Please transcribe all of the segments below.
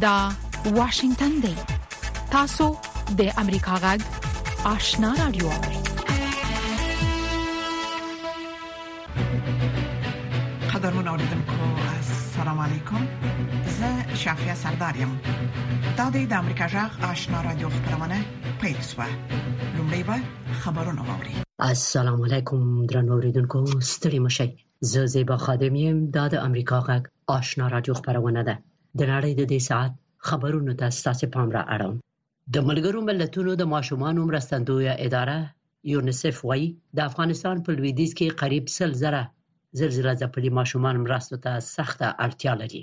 دا واشنگتن دی تاسو د امریکا غږ آشنا رادیو قدرمن اوریدونکو السلام علیکم زه شافیا سردار یم دا د امریکا غږ آشنا رادیو خبرونه پېښه لومړی به خبرونه واوري السلام علیکم درنو اوریدونکو ستړي مشي زه زیبا خادم یم دا د امریکا غږ آشنا رادیو خبرونه ده د نړۍ د دې ساعت خبرونو ته ستاسو پام را اړوم د ملګرو ملتونو د ماشومان مرستندوی اداره یونیسف وایي د افغانستان په لویدیځ کې قریب 100 زره زلزلہ ځپلي ماشومان مرستو ته سخته اړتیا لري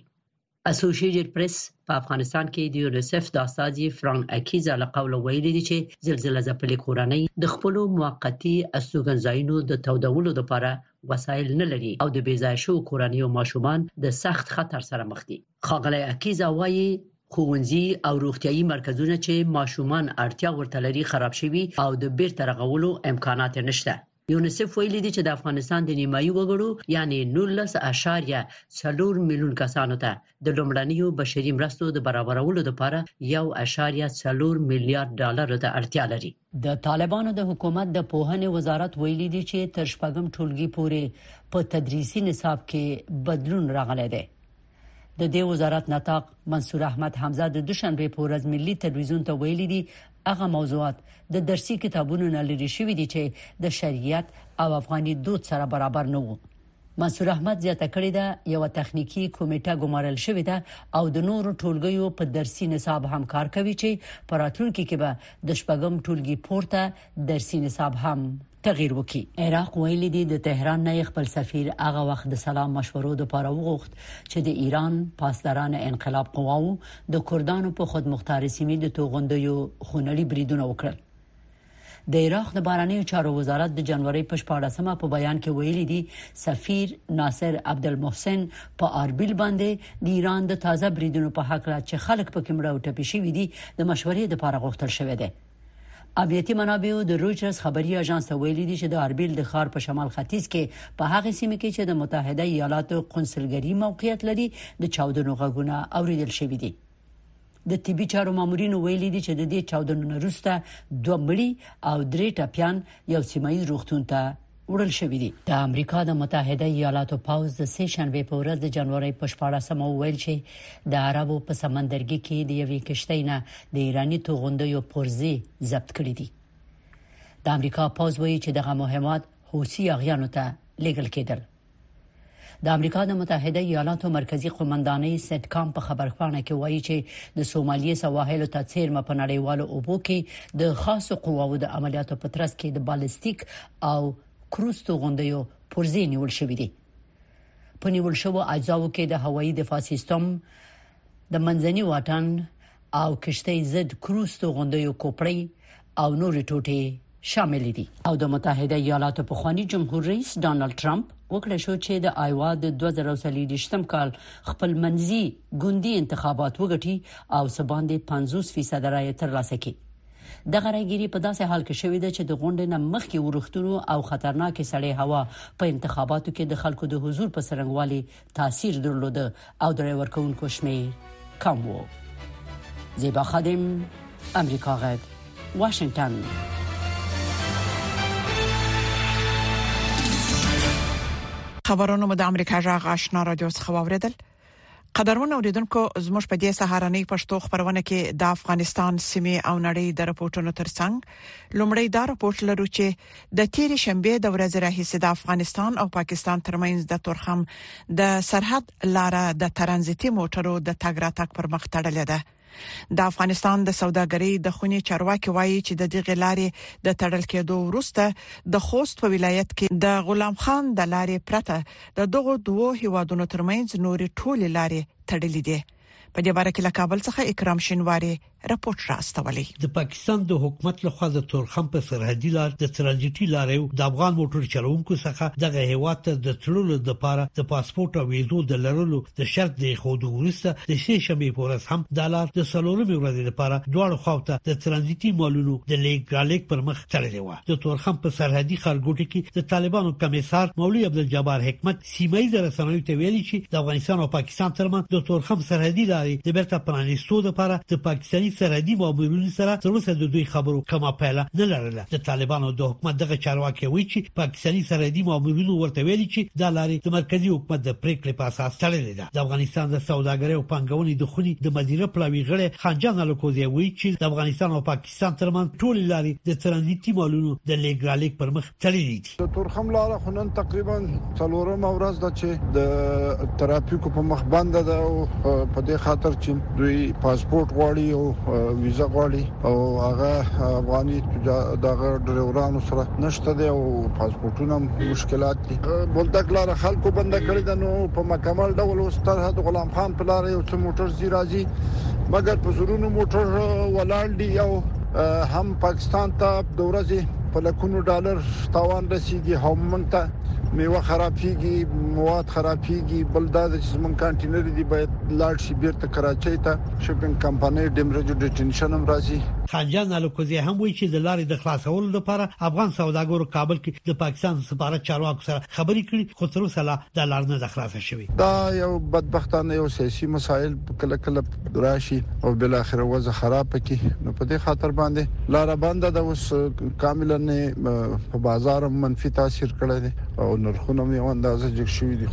اسوشیټډ پریس په افغانستان کې د یونیسف د استاذي فرانک اکیزا له قوله ویلي دي چې زلزله ځپلې کورنۍ د خپلو موقتي استوګنځایونو د تودولو لپاره وسایل نه لري او د بیځای شو کورنیو ماشومان د سخت خطر سره مخ دي خاغلی اکیزا وایي ښوونځي او روغتيایي مرکزونه چې ماشومان اړتیا ورته لري خراب شوي او د بیرته رغولو امکانات نشته یونیسف ویلي دي چې د افغانستان د نیمایي وګړو یعنی 19.4 میلیون کسانو ته د لومړنیو بشري مرستو د برابرولو لپاره 1.4 میلیارډ ډالر ته اړتیا لري د طالبانو د حکومت د پوهنې وزارت ویلي دي چې تر شپږم ټولګي پورې په تدریسي نصاب کې بدلون راغلی دی د دې وزارت نطاق منصور احمد حمزه د دوشنبه په ورځ ملي تلویزیون ته ویلي دي هغه موضوعات د درسي کتابونو نه لري شوې دي چې د شریعت او افغاني دود سره برابر نه وو منصور احمد زیاته کړې ده یو تخنیکی کمیټه ګمارل شوې ده او د نورو ټولګیو په درسي نصاب هم کار کوي چې پراتلونکو کې به د شپږم ټولګي پورته درسي نصاب هم تغیر وکړي عراق ویلي دي د تهران نه یې خپل سفیر هغه وخت د سلام مشورو لپاره وغوښت چې د ایران پاسداران انقلاب قواو د کوردانو په خودمختار سیمې د توغندیو خونړي بریدونه وکړل د عراق د بارنیو چارو وزارت د جنوري په 14مه په بیان کې ویلي دي سفیر ناصر عبدالمحسن په اربیل باندې د ایران د تازه بریدونو په حق لا چې خلک په کمړه او ټپي شوی دي د مشورې لپاره غوښتل شوې ده امنیتي منابعو د رویټرز خبري اژانس ته ویلي دي چې د اربیل د ښار په شمال ختیځ کې په هغه سیمه کې چې د متحده ایالاتو قونسلګری موقعیت لري د چاودنو غږونه اوریدل شوې دي د طبي چارو مامورینو ویلي دي چې د دې چاودنو وروسته دوه مړي او درې ټپيان یو سیمایي روغتون ته وړل شوې دي د امریکا د متحده ایالاتو پوز د سه شنبه په ورځ د جنوري په 14 مو ویل چې د عربو په سمندرګي کې د یوې کشتۍ نه د ایرانی توغندیو پرزي ضبط کړې دي د امریکا پوز وایي چې دغه مهمات حوثي اغیانو ته لیږل کېدل د امریکا د متحده ایالاتو مرکزی قومندانۍ سټ کام په خبرپاڼه کې وایي چې د سومالیې سواحل ته څیرمه په نړیوالو اوبو کې د خاصو قواو د عملیاتو په ترڅ کې د بالستیک او کروز توغندیو پرزې نیول شوې دي په نیول شوو اجزاو کې د هوایي دفاع سیستم د منځني واټن او کشتۍ ضد کروز توغندیو کوپړۍ او نور ټوټې شامل دي او د متحده ایالاتو په خواني جمهور رئیس ډونالد ترامپ وکړه شو چې د آیوا د 2023م کال خپل منځي ګوندي انتخابات وګټي او سباندې 50% رائے ترلاسه کړي د غریګيري په داسې حال کې شوې ده چې د غونډې نه مخکې ورښتونو او خطرناکې سړې هوا په انتخاباتو کې د خلکو د حضور په سرنګوالي تاثیر درلوده او د رای ورکونکو شمیر کم وو زیبا خادم امریکا غږ واشنگتن خبرونه مو د امریکا جغ آشنا رادیو څخه واوریدل قدرمن اوریدونکو زموږ په دې سهارنۍ پښتو خبرونه کې د افغانستان سیمه او نړۍ د رپورټونو ترڅنګ لومړی دا رپورټ لرو چې د تیرې شنبې د ورځې راهیسې د افغانستان او پاکستان ترمنځ د تورخم د سرحد لاره د ترانزیتي موټرو د تګ راتګ پر مخ تړلې ده د افغانستان د سوداګرۍ د خونې چارواکي وایي چې د دغې لارې د تړل کېدو وروسته د خوست په ولایت کې د غلام خان د لارې پرته د دغو دوو هیوادونو ترمنځ نورې ټولې لارې تړلې دي په دې باره کې له کابل څخه اکرام شینواری رپورت راستولی د پاکستان د حکومت لخوا د تورخم په سرحدي لار د ترانزیټي لاریو د افغان موټر چلوونکو څخه دغه هیواد ته د تللو لپاره د پاسپورت او ویزو د لرلو د شرط د خود ورسته د سې شنبه په ورځ هم د لار د سلورمې ورځې لپاره دواړو خواو ته د ترانزیټي مالونو د لیګرالیک پر مخ تړلې و د تورخم په سرحدي خارګوټي کې د طالبانو کمیسار مولوی عبدالجبار حکمت سیمه ییزو رسنیو ته ویلي چې د افغانستان او پاکستان ترمنځ د تورخم سرحدي لارې د بیرته پرانیستو لپاره د پاکستاني سرحدي مامورینو سره تر اوسه د دوی خبرو کومه پایله نه لرله د طالبانو د حکومت دغه چارواکي وایي چې پاکستاني سرحدي مامورینو ورته ویلي چې دا لارې د مرکزی حکومت د پریکړې په اساس تړلې ده د افغانستان د سوداګرۍ او پنګونې د خوني د مدیره پلاوی غړی خانجان الکوزی وایي چې د افغانستان او پاکستان ترمنځ ټول لارې د ترانزیتي مالونو د لیګرالیک پر مخ تړلي دي. د تورخم لاره خو نن تقریبا څلورمه ورځ ده چې د ترافیکو په مخ بنده ده او په دې خاطر چې دوی پاسپورت غواړي او ویزه غواړي او هغه افغاني دغه ډریورانو سره نشته دی او پاسپورتونه مشکلات دي بولدک لار خلکو بنده کړی ده نو په مکمل ډول اوس تر حد غلام خان په لار یو څه موټر زی راځي مګر په زورونو موټر ولاړ دي او هم پاکستان ته د ورځې په لکونو ډالر تاوان رسیدي هم مونږ ته میوه خرابېږي مواد خرابېږي بل دا چې زمونږ کانټینر دی باید لاړ شي بیرته کراچۍ ته شپینګ کمپنۍ ډیمریج ډیټینشن هم راځي خانجان الکوزی هم وایي چې د لارې د خلاصولو لپاره افغان سوداګرو کابل کې د پاکستان د سفارت چارواکو سره خبرې کړې خو تر اوسه لا د لار نه د خلاص شوی دا یو بدبختانه یو سیاسي مسایل کله کله راشي او بل اخر وزه خراب کی نو په دې خاطر باندې لار بنده د اوس کاملا په بازار منفي تاثیر کړی دی او نرخونه مې اندازه جګ شوی دي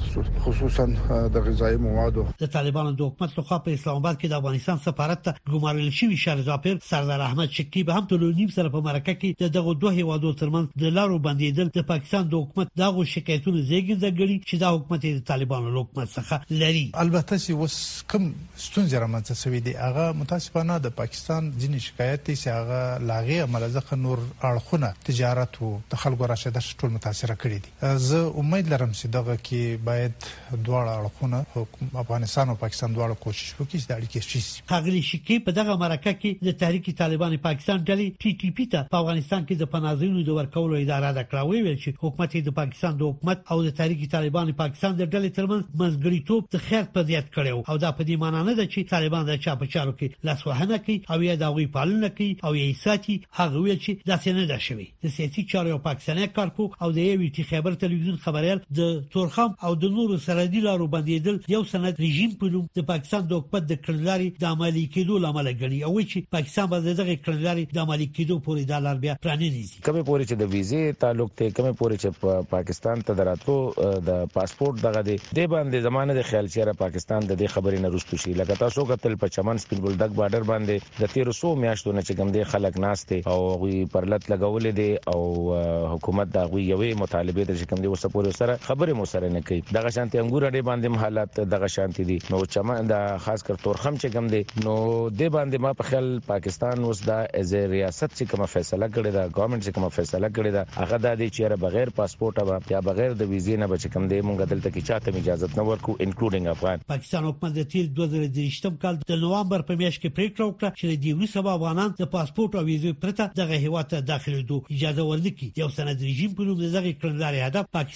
خصوصا د غذایی موادو د طالبانو د حکومت لخوا په اسلام آباد کې د افغانستان سفارت ته ګمارل شوی شهر زاپیر سردار احمد شکی به هم تلونیم سره په مرکه کې د دغه دوه هیوادو ترمنځ د لارو بندیدل د پاکستان د حکومت دغه شکایتونو زیږنده ګړي چې دا حکومت د طالبانو حکومت څخه لري البته چې وس کوم ستونزې رامنځته شوې دي هغه متاسفانه د پاکستان ځینې شکایت دی چې هغه له هغې امله ځکه نور اړخونه تجارت و د خلکو راشه درشه ټول متاثره کړي دي زه امید لرم چې دغه کې باید دواړه اړخونه افغانستان او پاکستان دواړه کوشش وکړي چې د اړیکې ښې شي ښاغلي شیقي په دغه مرکه کې د تحریک طالبان پاکستان ډلې ټي ټي پي ته په افغانستان کې د پناه ځایونو د ورکولو ادعا رد کړه ویل چې حکومت یې د پاکستان د حکومت او د تحریک طالبان پاکستان د ډلې ترمنځ منځګړیتوب ته خیر په زیات کړو او دا په دې معنی نه ده چې طالبان د چا په چارو کې لاس وهنه کوي او یا د غوي پالنه کوي او یې ساتي هغه ویل چې دا څنګه ده شوی د سیاسي چارو یو پاکستاني کارپو او د یو ټي خبر تلویزیون خبريال د تورخم او د نورو سره دی لارو بندیدل یو سند رژیم په نوم د پاکستان د حکومت د کړنلاري د عملی کېدو لامل ګڼي او چې پاکستان به دغه کړنلاري د عملی کېدو پورې د لار بیا پرانیزي کومې پورې چې د ویزې تعلق ته کومې پورې چې په پاکستان ته دراتلو د پاسپورت دغه دی د باندې زمانه د خیال چیرې پاکستان د دې خبرې نه رسټو شي لکه تاسو قتل په چمن سپین بلدک بارډر باندې د 1300 میاشتو نه چې کوم دی خلک ناشته او غوي پرلت لګولې دي او حکومت دا غوي یوې مطالبه د کوم دی وسپورې سره خبرې مو سره نه کوي دغه شانتي انګور اډې باندې حالات دغه شانتي دي نو چمن د خاص کر تورخم چې کوم دی نو دې باندې ما په خیال پاکستان اوس دا ایز ریاست چې کومه فیصله کړې ده ګورنمنت چې کومه فیصله کړې ده هغه دا دی چې بغیر پاسپورت به یا بغیر د ویزې نه بچ کوم دی مونږ دلته کې چاته اجازه نه ورکو انکلوډینګ افغان پاکستان حکومت د تیر 2023 کال د نوامبر په میاشت کې پریکړه وکړه چې د دې وسه افغانان د پاسپورت او ویزې پرته دغه هیواد ته داخلي دوه اجازه ورنکړي یو سند رژیم په نوم دغه کړنداري هدف پاکستان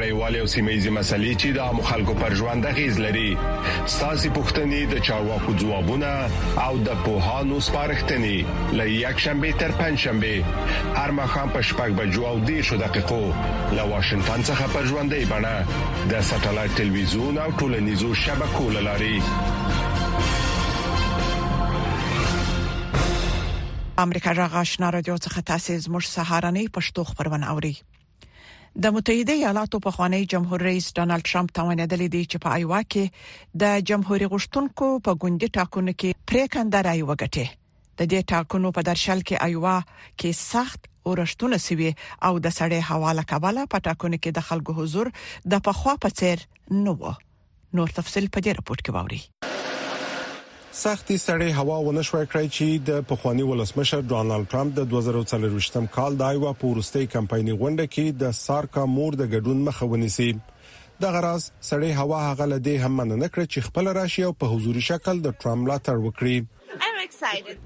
نړیوالې او سیمه ییزې مسلې چې د عامو خلکو پر ژوند اغیز لري، ستاسو پوښتنې، د چارواکو ځوابونه او د پوهانو سپارښتنې له یکشنبې تر پنجشنبې هر ماښام په شپږ بجو او دېرشو دقیقو له واشنګټن څخه پر ژوندۍ بڼه د سټلایټ ټلویزیون او ټولنیزو شبکو له لارې امریکا غږ آشنا رادیو څخه تاسو زموږ سهارنۍ پښتو خبرونه اوري. د متحده ایالاتو په خوانی جمهور رئیس ډونالد ټرمپ توانیدلی دی چې په ایوا کې د جمهوریت غشتونکو په ګوندی ټاکنو کې پریکنده رائے وګټي د دې ټاکنو په درشل کې ایوا کې سخت اورښتونه سوي او د سړې هوا لکبله په ټاکنو کې د خلکو حضور د پخوا په څیر نه وو نور تفصيل په دې رپورت کې واوري سختي سړې هوا ونشوي کړای چې د پخوانی ولسمشر ډونالد ټرمپ د 2024م کال د ایوا پورستۍ کمپایني غونډه کې د سارکا مور د ګډون مخه ونیسي د غراز سړې هوا هغه لدې هم مننه کړ چې خپل راشي او په حضوري شکل د ټرمپ ملاتړ وکړي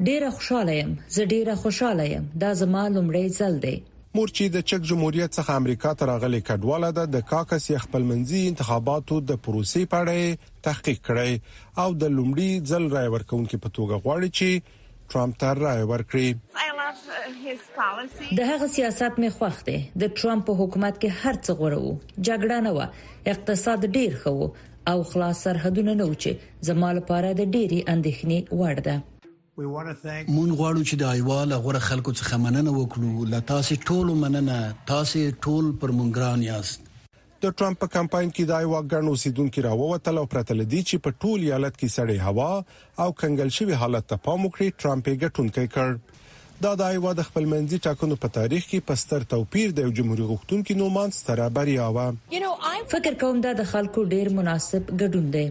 ډیره خوشحاله یم. زه ډیره خوشحاله یم دا زما لومړی ځل دی. مور چی د چک جمهوریت څخه امریکا ته راغلی کډواله ده د کاکس یا خپلمنځی انتخاباتو د پروسی په اړه یی تحقیق کړی او د لومړی ځل رایه ورکونکی په توګه غواړی چی ټرامپ ته رایه ورکړی. د هغه سیاست می خوښ دی. د ټرامپ په حکومت کی هر څه غوره وو. جګړه نه وه. اقتصاد ډیر ښه وو. او خلاص سرحدونه نه و چې زما لپاره د ډېری اندېښنې وړ ده. مونږ غواړو چې د ایوا له غوره خلکو څخه مننه وکړو. له تاسې ټولو مننه، تاسې ټول پر مونږ ګران یاست. د ټرمپ په کمپاین کې د ایوا ګڼ اوسیدونکي راووتل او پرته له دې چې په ټول ایالت کې سړې هوا او کنګل شوي حالت ته پام وکړي، ټرمپ یې ګټونکی کړ. دا د آیوا د خپلمنځي ټاکنو په تاریخ کې په ستر توپیر د یو جمهوري غوښتونکي نوماند ستره بریا وه. فکر کوم دا د خلکو ډېر مناسب ګډون دی.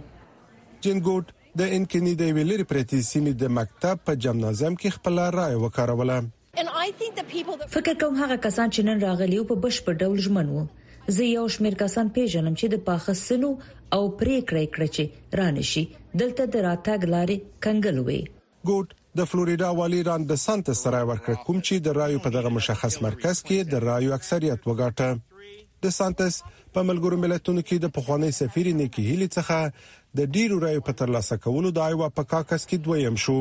جین ګوډ د انکیني د یوې لرې پرتې سیمې د مکتب په جمنازیم کې خپله رایه وکاروله. فکر کوم هغه کسان چې نن راغلي وو په بشپړ ډول ژمن وو. زه یو شمېر کسان پیژنم چې د پاخه سنو او پریکړه یې کړه چې رانشي دلته د راتګ لارې کنګل وې. ګوټ د فلوریډا والي ران دسانتس ته رایه ورکړه کوم چې د رایو په دغه مشخص مرکز کې د رایو اکثریت وګاټه. دسانتس په ملګرو ملتونو کې د پخوانۍ سفیرې نیکي هیلي څخه د ډیرو رایو په ترلاسه کولو د آیوا په کاکس کې دویم شو.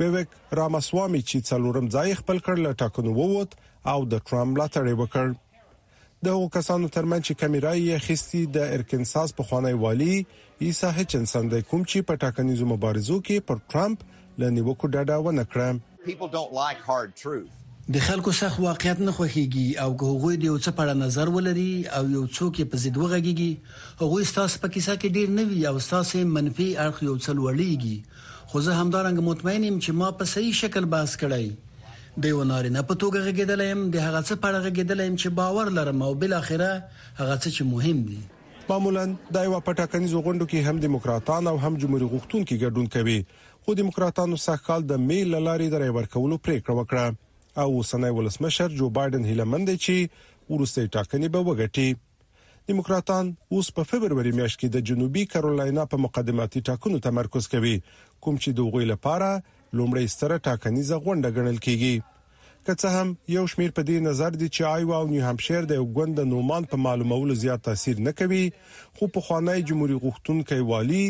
ویویک راماسوامي چې څلورم ځای خپل کړ له ټاکنو ووت او د ټرمپ ملاتړ یې وکړ د هغو کسانو ترمن چې کمی رای یې خستی د ارکنساس په خوانی والی ایسا هچنسن د کوم چې په ټاکنیزو مبارزو کې پر ټرمپ له نیوکو ډډه ونه کړه د خلکو سخت واقعیت نه خوښيږي او که هغوی د یو څه په اړه نظر ولري او یو څوک یې په ضد وغږیږي هغوی ستاسو په کیسه کې ډیر نه وي او ستاسو منفي اړخ یو څه لوړیږي خو زه همدارنګه مطمئن یم چې ما په صحیح شکل بحث کړی، د یوه نارینه په توګه غږېدلی یم، د هغه څه په اړه غږېدلی یم چې باور لرم او بالاخره هغه څه چې مهم دي. معمولا دا یوه په ټاکنیزو غونډو کې هم دیموکراتان او هم جمهوري غوښتونکي ګډون کوي، خو دیموکراتانو سږ کال د مې له لارې د رای ورکولو پرېکړه وکړه او اوسنی ولسمشر جو بایډن هیله من دی چې وروستۍ ټاکنې به وګټي. دیموکراتان اوس په فبروري میاشت کې د جنوبي کارولینا په مقدماتي ټاکنو تمرکز کوي کوم چې د هغوی لپاره لومړی ستره ټاکنیزه غونډه ګڼل کیږي که څه هم یو شمیر په دې نظر دي چې آیوا او نیو همشیر د یو ګوند نومان په معلومولو زیات تاثیر نه کوي خو په خوانی جمهوریت غوښتونکي والی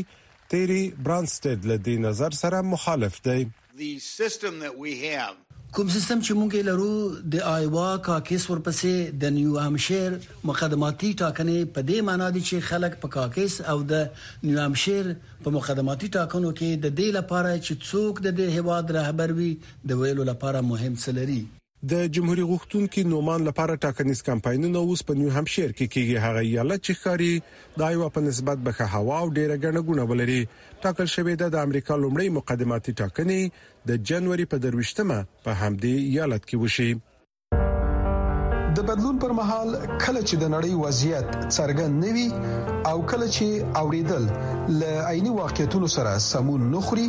تیری برانستد له دې نظر سره مخالف دی کوم سیستم چې موږ یې لرو د آیوا کاکیس ورپسې د نیوهمشیر مقدماتي ټاکنې په دې معنا دي چې خلک په کاکیس او د نیوهمشیر په مقدماتي ټاکنو کې د دې لپاره چې څوک د دې هیواد رهبر وي د ویلو لپاره مهم څه لري. د جمهوري غوښتونکي نومان لپاره ټاکنیز کمپاینونه اوس په نیو همشیر کې کیږي هغه ایالت چې ښکاري د آیوا په نسبت به ښه هوا او ډیره ګڼه ګوڼه ولري ټاکل شوې ده د امریکا لومړۍ مقدماتي ټاکنې د جنوري په درویشتمه په همدې ایالت کې وشي د بدلون پر مهال کله چې د نړۍ وضعیت څرګند نه وي او کله چې اوریدل له عیني واقعیتونو سره سمون نه خوري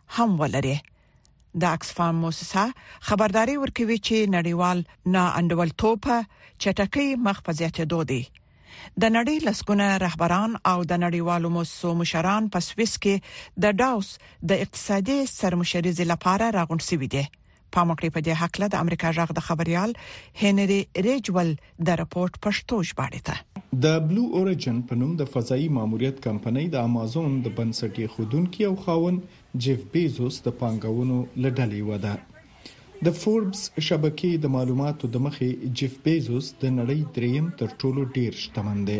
هم ولري د اکسفام موسسه خبرداري ورکوي چې نړیوال نا انډول توپ چټکۍ مخ په زیاتېدو دی د نړۍ لسګونه رهبران او د نړیوالو موسسو مشران په سویس کې د داوس د اقتصادي سرمشريزي لپاره راغونډ شوي دي پام وکړئ په دې حق له د امریکا جغ د خبريال هنري ریجول د رپورت پښتو ژباړه ده د بلو اوریجن په نوم د فضایي ماموریت کمپنۍ د امازون د بنسټ ایښودونکي او خاوند جیف بیزوس د پانګونو له ډلې یوه ده. د فوربس شبکې د معلوماتو د مخې جیف بیزوس د نړۍ دریم تر ټولو ډیر شتمن دی.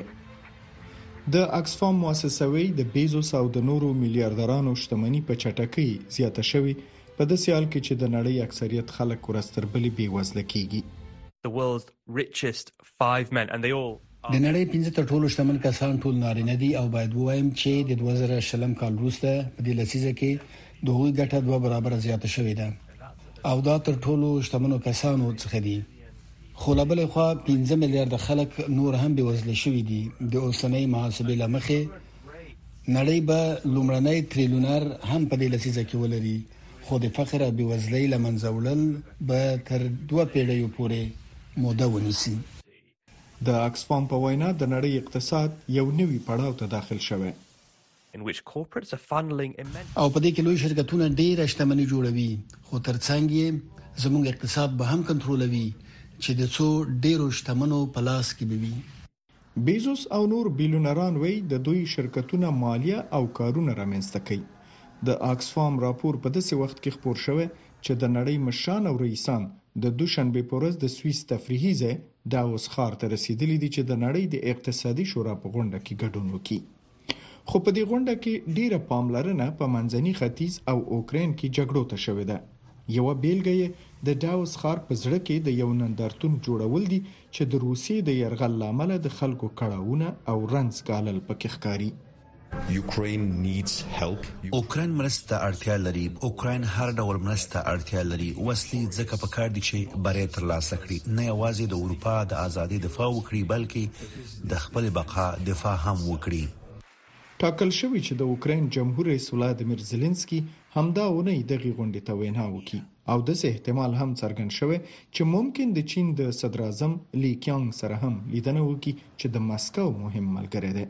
د اکسفام مؤسسوي د بیزوس او د نورو میلیاردرانو شتمني په چټکۍ زیاته شوې په داسې حال کې چې د نړۍ اکثریت خلک ورځ تر بلې بې وزله کېږي. د نړۍ پنځه تر ټولو شتمن کسان ټول نارینه دي او باید ووایم چې د دوه زره شلم کال وروسته په دې لسیزه کې د هغوی ګټه دوه برابره زیاته شوې ده او دا تر ټولو شتمنو کسانو څخه دي. خو له بلې خوا پنځه میلیارده خلک نور هم بې وزله شوي دي. د اوسنۍ محاسبې له مخې نړۍ به لومړنی تریلیونر هم په دې لسیزه کې ولري، خو د فقر او بیوزلۍ له منځه وړل به تر دوه پیړیو پورې موده ونیسي. د اکسفام په وینا، د نړۍ اقتصاد یو نوي پړاو ته داخل شوی. او په دې کې لوی شرکتونه ډېره شتمني جوړوي، خو تر څنګ یې زموږ اقتصاد به هم کنټرولوي، چې د څو ډېرو شتمنو په لاس کې به وي. بیزوس او نور بیلونران وایي د دوی شرکتونه مالیه او کارونه رامنځته کوي. د آکسفام راپور په داسې وخت کې خپور شوی چې د نړۍ مشران او رئیسان د دوشنبې په ورځ د سویس تفریحي ځای داوس ښار ته رسیدلي دي چې د نړۍ د اقتصادي شورا په غونډه کې ګډون وکړي. خو په دې غونډه کې ډیره پاملرنه په منځني ختیځ او اوکراین کې جګړو ته شوې ده. یوه بیلګه یې د ډاوس ښار په زړه کې د یو نندارتون جوړول دي چې د روسیې د یرغل له امله د خلکو کړاوونه او رنځ ګالل پکې ښکاري. اوکراین مرسته اړتیا لري. اوکراین هر ډول مرسته اړتیا لري. وسلې ځکه پکار دي چې بری ترلاسه کړي، نه یوازې د اروپا د ازادۍ دفاع وکړي، بلکې د خپلې بقا دفاع هم وکړي. ټاکل شوې چې د اوکراین جمهور رئیس ولادیمیر زیلینسکي همدا اونۍ دغې غونډې ته وینا وکړي او داسې احتمال هم څرګند شوی چې ممکن د چین د صدراعظم لي کیانګ سره هم لیدنه وکړي چې د مسکو مهم ملګری دی.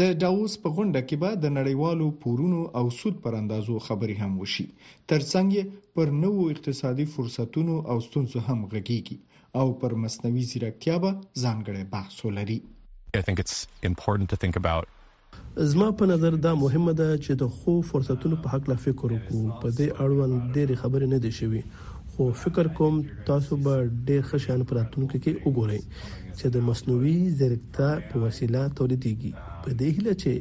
د ډاووس په غونډه کې به د نړیوالو پورونو او سود پر اندازو خبرې هم وشي، ترڅنګ یې پر نوو اقتصادي فرصتونو او ستونزو هم غږېږي او پر مصنوعي ځیرکتیا به ځانګړی بحث ولري. زما په نظر دا مهمه ده چې د ښو فرصتونو په هکله فکر وکړو، په دې اړوند ډېرې خبرې نه دي شوي، خو فکر کوم تاسو به ډېر ښه شیان په راتلونکي کې وګورئ چې د مصنوعي ځیرکتیا په وسیله تولیدېږي، په دې هیله چې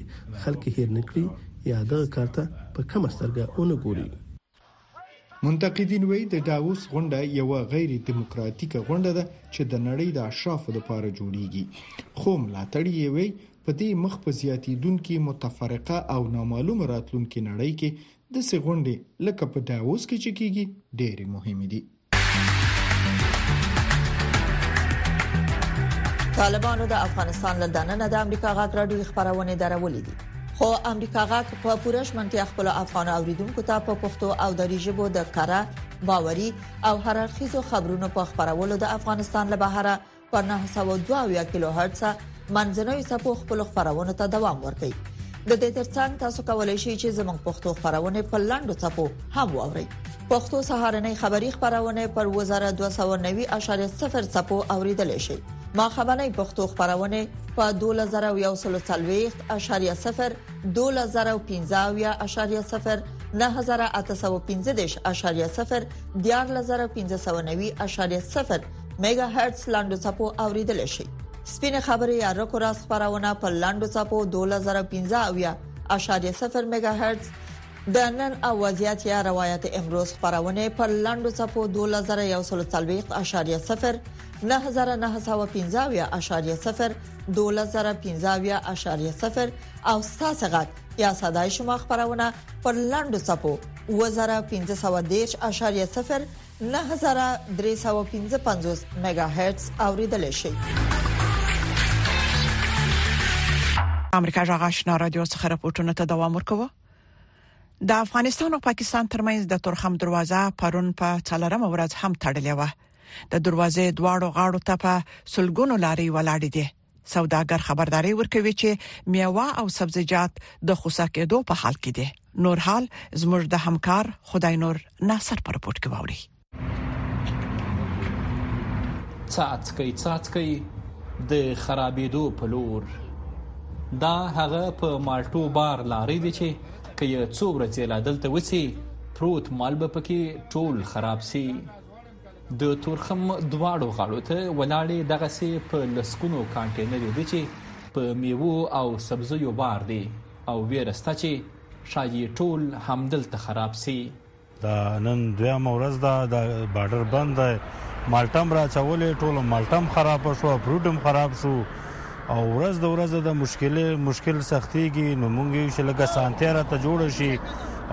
خلک یې هېر نه کړي یا دغه کار ته په کمه سترګه ونه ګوري. منتقدین وایي د ډاووس غونډه یوه غیر دیموکراتیکه غونډه ده چې د نړۍ د اشرافو لپاره جوړیږي خو ملاتړي یې وایي په دې مخ په زیاتیدونکي متفرقه او نامعلومه راتلونکې نړۍ کې داسې غونډې لکه په ډاووس کې چې کیږي ډېرې مهمې دي طالبانو د افغانستان له دننه د امریکا غاګ راډیو خبرونه درولې دي خو امریکا غاګ په پوره شمنتیا خپل افغان اوریدونکو ته په پښتو او دری ژبه د کاره باوري او هررخیزو خبرونو په خبرولو د افغانستان له بهره په 902 کیلو هرتز منځنوي سپو خپل خبرونه ته دوام ورکړي د دې ترڅنګ تاسو کولی شئ چې زموږ پښتو خبرونه په لاندو چپو هم واورئ پښتو سهارنې خبری خبرونه پر 2290.0 سپو اوریدل شي ما خبرنې پښتو خبرونه په 2140.0 2015.0 9015.0 14590.0 میگا هرتز لاندو چپو اوریدل شي سپینه خبره یا رکو را خبرونه په لاندو چپو 2015 او یا اشاریه 0 میگا هرتز د نن او وضعیت یا روایت امروز خبرونه په لاندو چپو 2140.0 9915.0 او ستاسو غږ یا صداي شما خبرونه پر لاندو صفو 2015.0 نهه زره درې سوه پنځه پنځوس میګا هرتز اوریدلای شئ. امریکا جغ آشنا رادیو څخه راپورټونه ته دوام ورکوه د افغانستان او پاکستان ترمنځ د تورخم دروازه پرون په څلورم ورځ هم تړلې و د دروازې دواړو غاړو ته په سلګونو لاري ولاړې دي سوداګر خبرداري ورکوي چې میوه او سبزیجات د خوسا کېدو په حال کې دي نور حال زموږ د همکار خدای نور ناصر پر پورت کې ووري څاڅکي څاڅکي د خرابېدو په لور دا هغه په مالټو بار لارې دي چې که یې څو ورځې لا دلته وسی پروت مال به پکې ټول خراب سي د تورخم دواړو غاړو ته ولاړې دغسې په لسګونو کانټینرې دي چې په میوو او سبزیو بار دي او ویره شته چې ښایي ټول همدلته خراب شي. دا نن دویمه ورځ ده دا بارډر بند دی، مالټه هم راچولې، ټوله مالټه هم خرابه شوه، فروټ هم خراب شو. او ورځ د ورځ د مشکل مشکل سختيږي نو مونږ یو چې لګه سانتیا را ته جوړ شي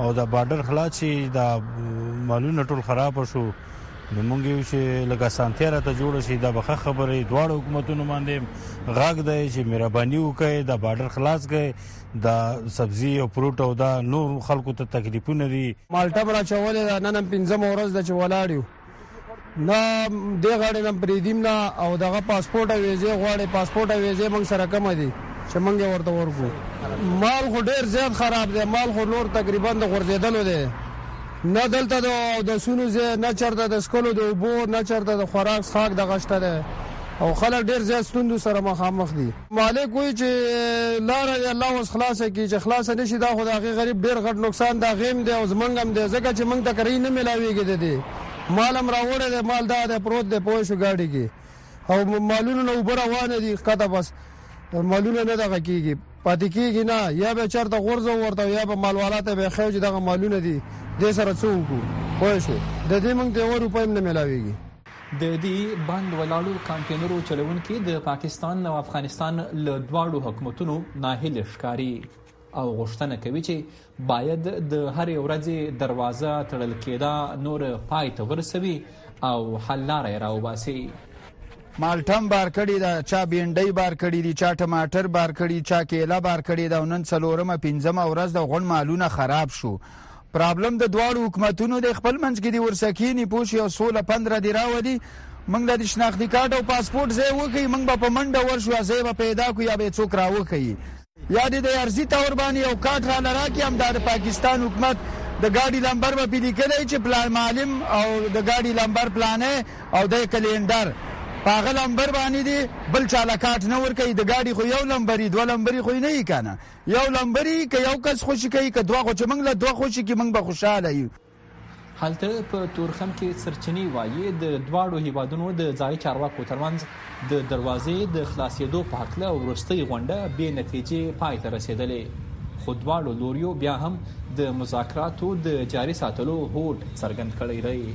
او د بارډر خلاص شي دا مالونه ټول خراب شو نو مونږ یو چې لګه سانتیا را ته جوړ شي دا بخه خبرې دواړو حکومتونو باندې غاګ دی چې مهرباني وکړي دا بارډر خلاص کړي دا سبزی او فروټ او دا نور خلکو ته تکلیفونه دي مالټه برا چولې دا نن پنځم ورځ د چولاړیو نه دې غاړې نه پریدیم نه او دغه پاسپورټ او ویزې غواړي پاسپورټ او ویزې موږ سره کم دي چې موږ یې ورته ورکو مال خو ډیر زیات خراب دی مال خو نور تقریبا د غورځیدلو دی نه دلته د او د سونو زه نه چرته د سکلو د وبو نه چرته د خوراک څښاک د غشته ده او خلک ډیر زیات ستوندو سره مخامخ دي مالک وایی چی لاره دی الله اوس خلاصه کی چی خلاصه نشی دا خو د هغی غریب ډیر غټ نقصان د هغی هم دی او زمونږ هم دی ځکه چی مونږ ته کری نه ملاویږی د دی مال هم راوړی دی مال دغه دی پروت دی پوه شو ګاډی کی او مالونو نه اوبه روانه دی ښکته بس مالونه نه دغه کیږی پاتی کیږی نه یا به چرته غورځو ورته یا به مالوالا ته به خو چی دغه مالونه دی دی سره څه وکړو پوه شو د دی مونږ ته یو روپی هم نه ملاویږی د دي بند ولاړو کانټینرو چلوونکي د پاکستان او افغانستان له دواړو حکومتونو ناهیل ښکاري او غوښتنه کوي چې باید د هرې ورځې دروازه تړل کېدا نور پای ته ورسوي او حل لاره یې راوباسي. مالټم بار کړې ده، چا بینډۍ بار کړې دي، چا ټماټر بار کړي، چا کیله بار کړې ده او نن څلورمه، پنځمه، ورځ ده غونډ مالونه خراب شو. پرابلم د دواړو حکومتونو دی خپل منځ کې دی ورسه کینی پوه شي او سوله پند را دی راولي موږ له د شناختی کارت او پاسپورت ځای وښیي موږ به په منډه ورشو یا ځای به پیدا کړو یا به څوک راوښیي یا دې د ارزي تور باندې یو کارت را لراکې هم دا د پاکستان حکومت د ګاډي لمبر به پې لیکلی چې پلان معلم او د ګاډي لمبر پلانې او د کلینډر په هغه لمبر باندې دی بل چا له کارت نه ورکوي د ګاډي خو یو لمبري دوه لمبري خو یې نه یي که نه یو لمبری که یو کس خوشی کوي که دوه خو چې موږ له دوه خوشی کړي موږ به خوشحاله یو. هلته په تورخم کې سرچینې وايي، د دواړو هېوادونو د ځايي چارواکو ترمنځ د دروازې د خلاصېدو په هکله وروستۍ غونډه بې نتیجې پای ته رسېدلې، خو دواړو لوریو بیا هم د مذاکراتو د جاري ساتلو هوډ څرګند کړی دی.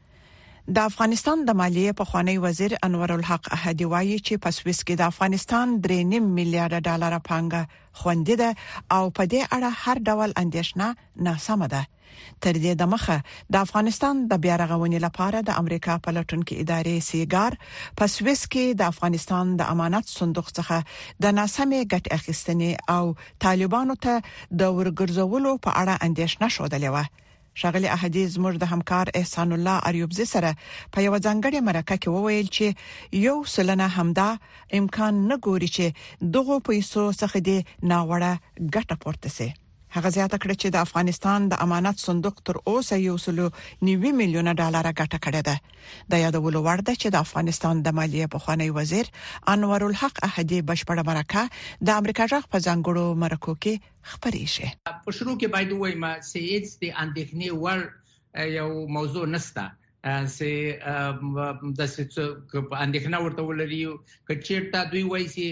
د افغانستان د مالیې پخوانی وزیر انورالحق احدي وایي چې په سویس کې د افغانستان 3.5 میلیارډ ډالر پانګه خوندي ده او په دې اړه هر ډول اندیشنه ناسمه ده تر دې د مخه د افغانستان د بیارغونې لپاره د امریکا په لټونکو ادارې سیګار په سویس کې د افغانستان د امانت صندوق څخه د ناسمې ګټ اخیستنې او طالبانو ته د ورګرځولو په اړه اندیشنه شوه ښاغلي احدي زموږ د همکار احسان الله اریوبزي سره په یو ځانګړي مرکه کې وویل چې یو سلنه همدا امکان نه ګوري چې دغه پیسو څخه دې ناوړه ګټه پورته شي هغه زیاته کړې چې د افغانستان د امانت صندوق تر اوسه یو سلو نیوي میلیونه ډالر ګټه کړې ده د یادولو وړ ده چې د افغانستان د مالیې په خوانی وزیر انور الحق احدی بشپړه مرکه د امریکا جغ په ځنګړو مرکو کې خبرې شي. په شروع کې باید ووایم چې هیڅ د اندېښنې وړ یو موضوع نشته چې د څه اندېښنه ورته ولري که چیرته دوی وایي چې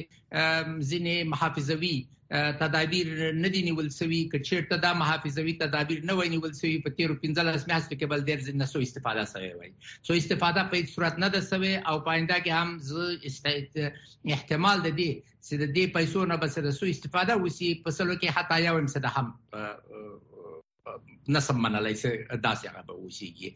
ځینې محافظوي تدابیر نه دي نیول شوی که چیرته دا محافظوي تدابیر نه وای نیول شوی په تیر 15 میاشتو کې بل ډیر ځنه سو استفاده شوی وای سو استفاده په هیڅ صورت نه ده شوی او پاینده کې هم احتمال ده دي چې د دې پیسو نه به څه د سو استفاده وسی په سلو کې حتی یو هم څه د هم نسب منلای سي داسې هغه به وسیږي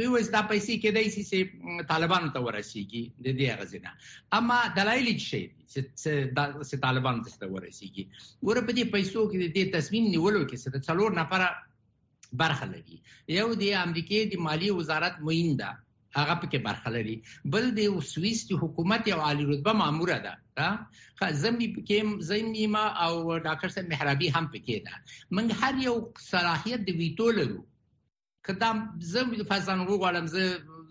دوی وایي دا پیسې کې دای سي چې طالبانو ته ورسیږي د دې غزنه اما دلایل شي چې طالبانو ته ورسیږي ور په دې پیسو کې د تصمیم نیولو کې څه د څلور نفره برخه لري یو د امریکای د مالی وزارت معین ده هغه پکې برخه لري بل دی سوئیس چې حکومت یو عالی رتبه مامور ده ها زمي پکې زمي ما او ډاکټر صاحب محرابي هم پکې ده من هر یو صلاحیت دی ویټو لرو کدا زمي فزان وګړم زه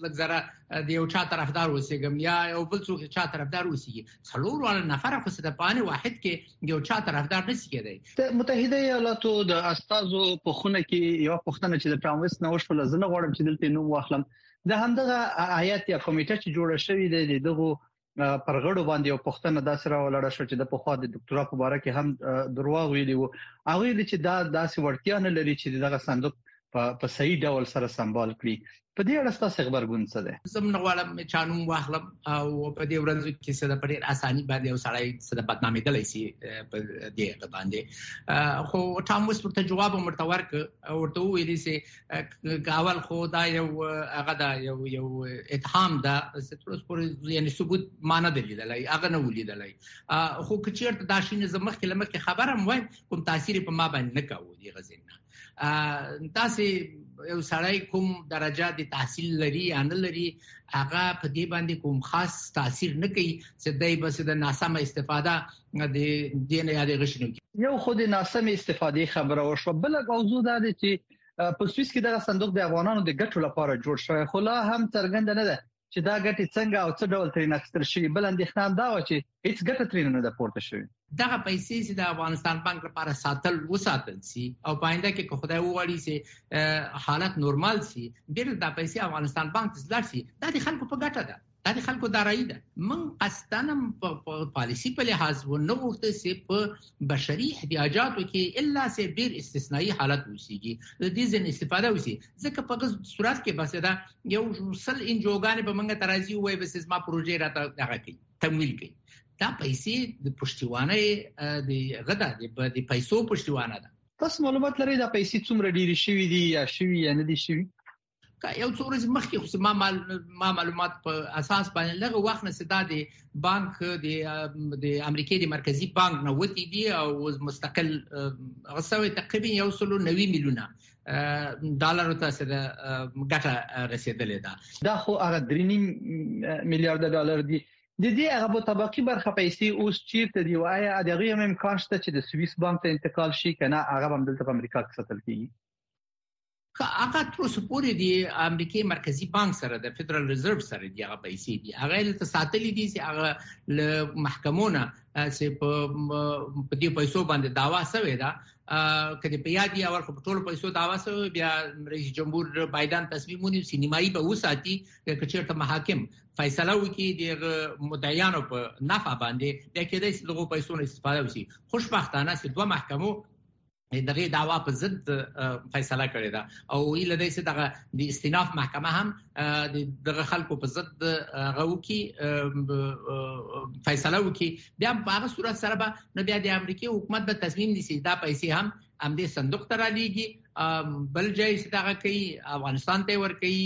لګزره د یو چا طرفدار اوسېږم یا یو بل څوک چا طرفدار اوسېږي څلور وړ نفر خو څه د پانه واحد کې یو چا طرفدار نشي کېدای د متحده ایالاتو د استادو په خونه کې یو پښتنه چې د ټراموس نه وشو لزنه غواړم چې دلته نوم واخلم د همدغه آیات یا کمیټه چې جوړه شوې ده دغه پر غړو باندې یو پښتنه د سره ولاړ شو چې د پخوا د ډاکټرا په اړه کې هم درواغ ویلي وو او ویل چې دا داسې ورتیا نه لري چې دغه صندوق په صحیح ډول سره سمبال کړي په دې اړه ستاسو خبرګون څه دی زه نه غواړم چانوم واخلم او په دې ورځو کې سره په ډیر اساني باندې او سړی سره بدنامي دلای شي په دې باندې خو ټام وس ورته جواب مرته ورک ورته ویل شي کاول خو دا یو هغه دا یو یو اتهام دا ستروس پر یعنی ثبوت معنی دلیدلای هغه نه ولیدلای خو کچیرته دا شینه زمخ کې لمخ خبره مو کوم تاثیر په ما باندې نه کاوه دی غزنه تاسو یو سړی کوم درجه د تحصیل لري یا نه لري هغه په دې باندې کوم خاص تاثیر نه کوي چې دای بس د ناسمه استفاده د دین یا د غشنو یو خو د ناسمه استفادې خبره وشو بل موضوع دا دی چې په سویس کې دغه صندوق د افغانانو د ګټو لپاره جوړ شوی خو لا هم څرګند نه ده چې دا ګټې څنګه او څه ډول ترې نخستل شي بل اندېښنه هم دا و چې هیڅ ګټه ترې نه ده پورته شوې دغه پیسې چې د افغانستان بانک لپاره ساتل وساتل سي او پاینده کې که خدای وغواړي چې حالت نورمال سي ډېر د پیسې افغانستان بانک ته ځل سي دا د خلکو په ګټه ده دا د خلکو دارایی ده من قصدنم په پالیسی په لحاظ و نه غوښته چې په بشري احتیاجاتو کې الا سه ډیر استثنایی حالت وسیږي د دې ځین استفاده وسی ځکه په غز صورت کې بس دا یو سل انجوګان به منګه ترازی وای بس ما پروژې راته دغه کوي تمویل کوي دا پیسې د پښتیوانه د غدا د پیسو پښتیوانه ده تاسو معلومات لرئ دا پیسې څومره ډیری شوې دي یا شوې یا نه دي شوې یو څو ورځې مخکې خو ما ما معلومات په اساس باندې لږ وخت نه سدا دي بانک د د امریکای د مرکزی بانک نه وتی دي او مستقل غسوي تقریبا یو سلو 90 میلیونه ډالر ته سره ګټه رسیدلې ده دا خو هغه 3 میلیارډ ډالر دي د دې هغه په طبقي برخه پیسې اوس چیرته دی وایي دغه هم امکان شته چې د سویس بانک ته انتقال شي کنه هغه هم دلته په امریکا کې ساتل کیږي هغه تر اوسه پورې د امریکای مرکزی بانک سره د فدرال ریزرو سره دی هغه پیسې دی هغه له ساتلې دي چې هغه له محکمونه چې په دې پیسو باندې داوا سوی دا کله په یاد یې اول په ټولو پیسو داوا سوی بیا رئیس جمهور بایدن تصمیم ونیو چې نیمایي به وساتي چې چیرته محاکم فیصله وکړي د مدعیانو په نفع باندې د کېدای شي دغه پیسو استفاده وشي خوشبختانه چې دوه محکمو دغه داوا په ضد فیصله کړې ده او وی لدې چې دغه د استیناف محکمه هم دغه خلکو په ضد غو کې فیصله وکي بیا په هغه صورت سره به نو بیا د امریکای حکومت به تصمیم نیسي دا پیسې هم هم دې صندوق ته را لیږي بل ځای چې دغه کوي افغانستان ته ور کوي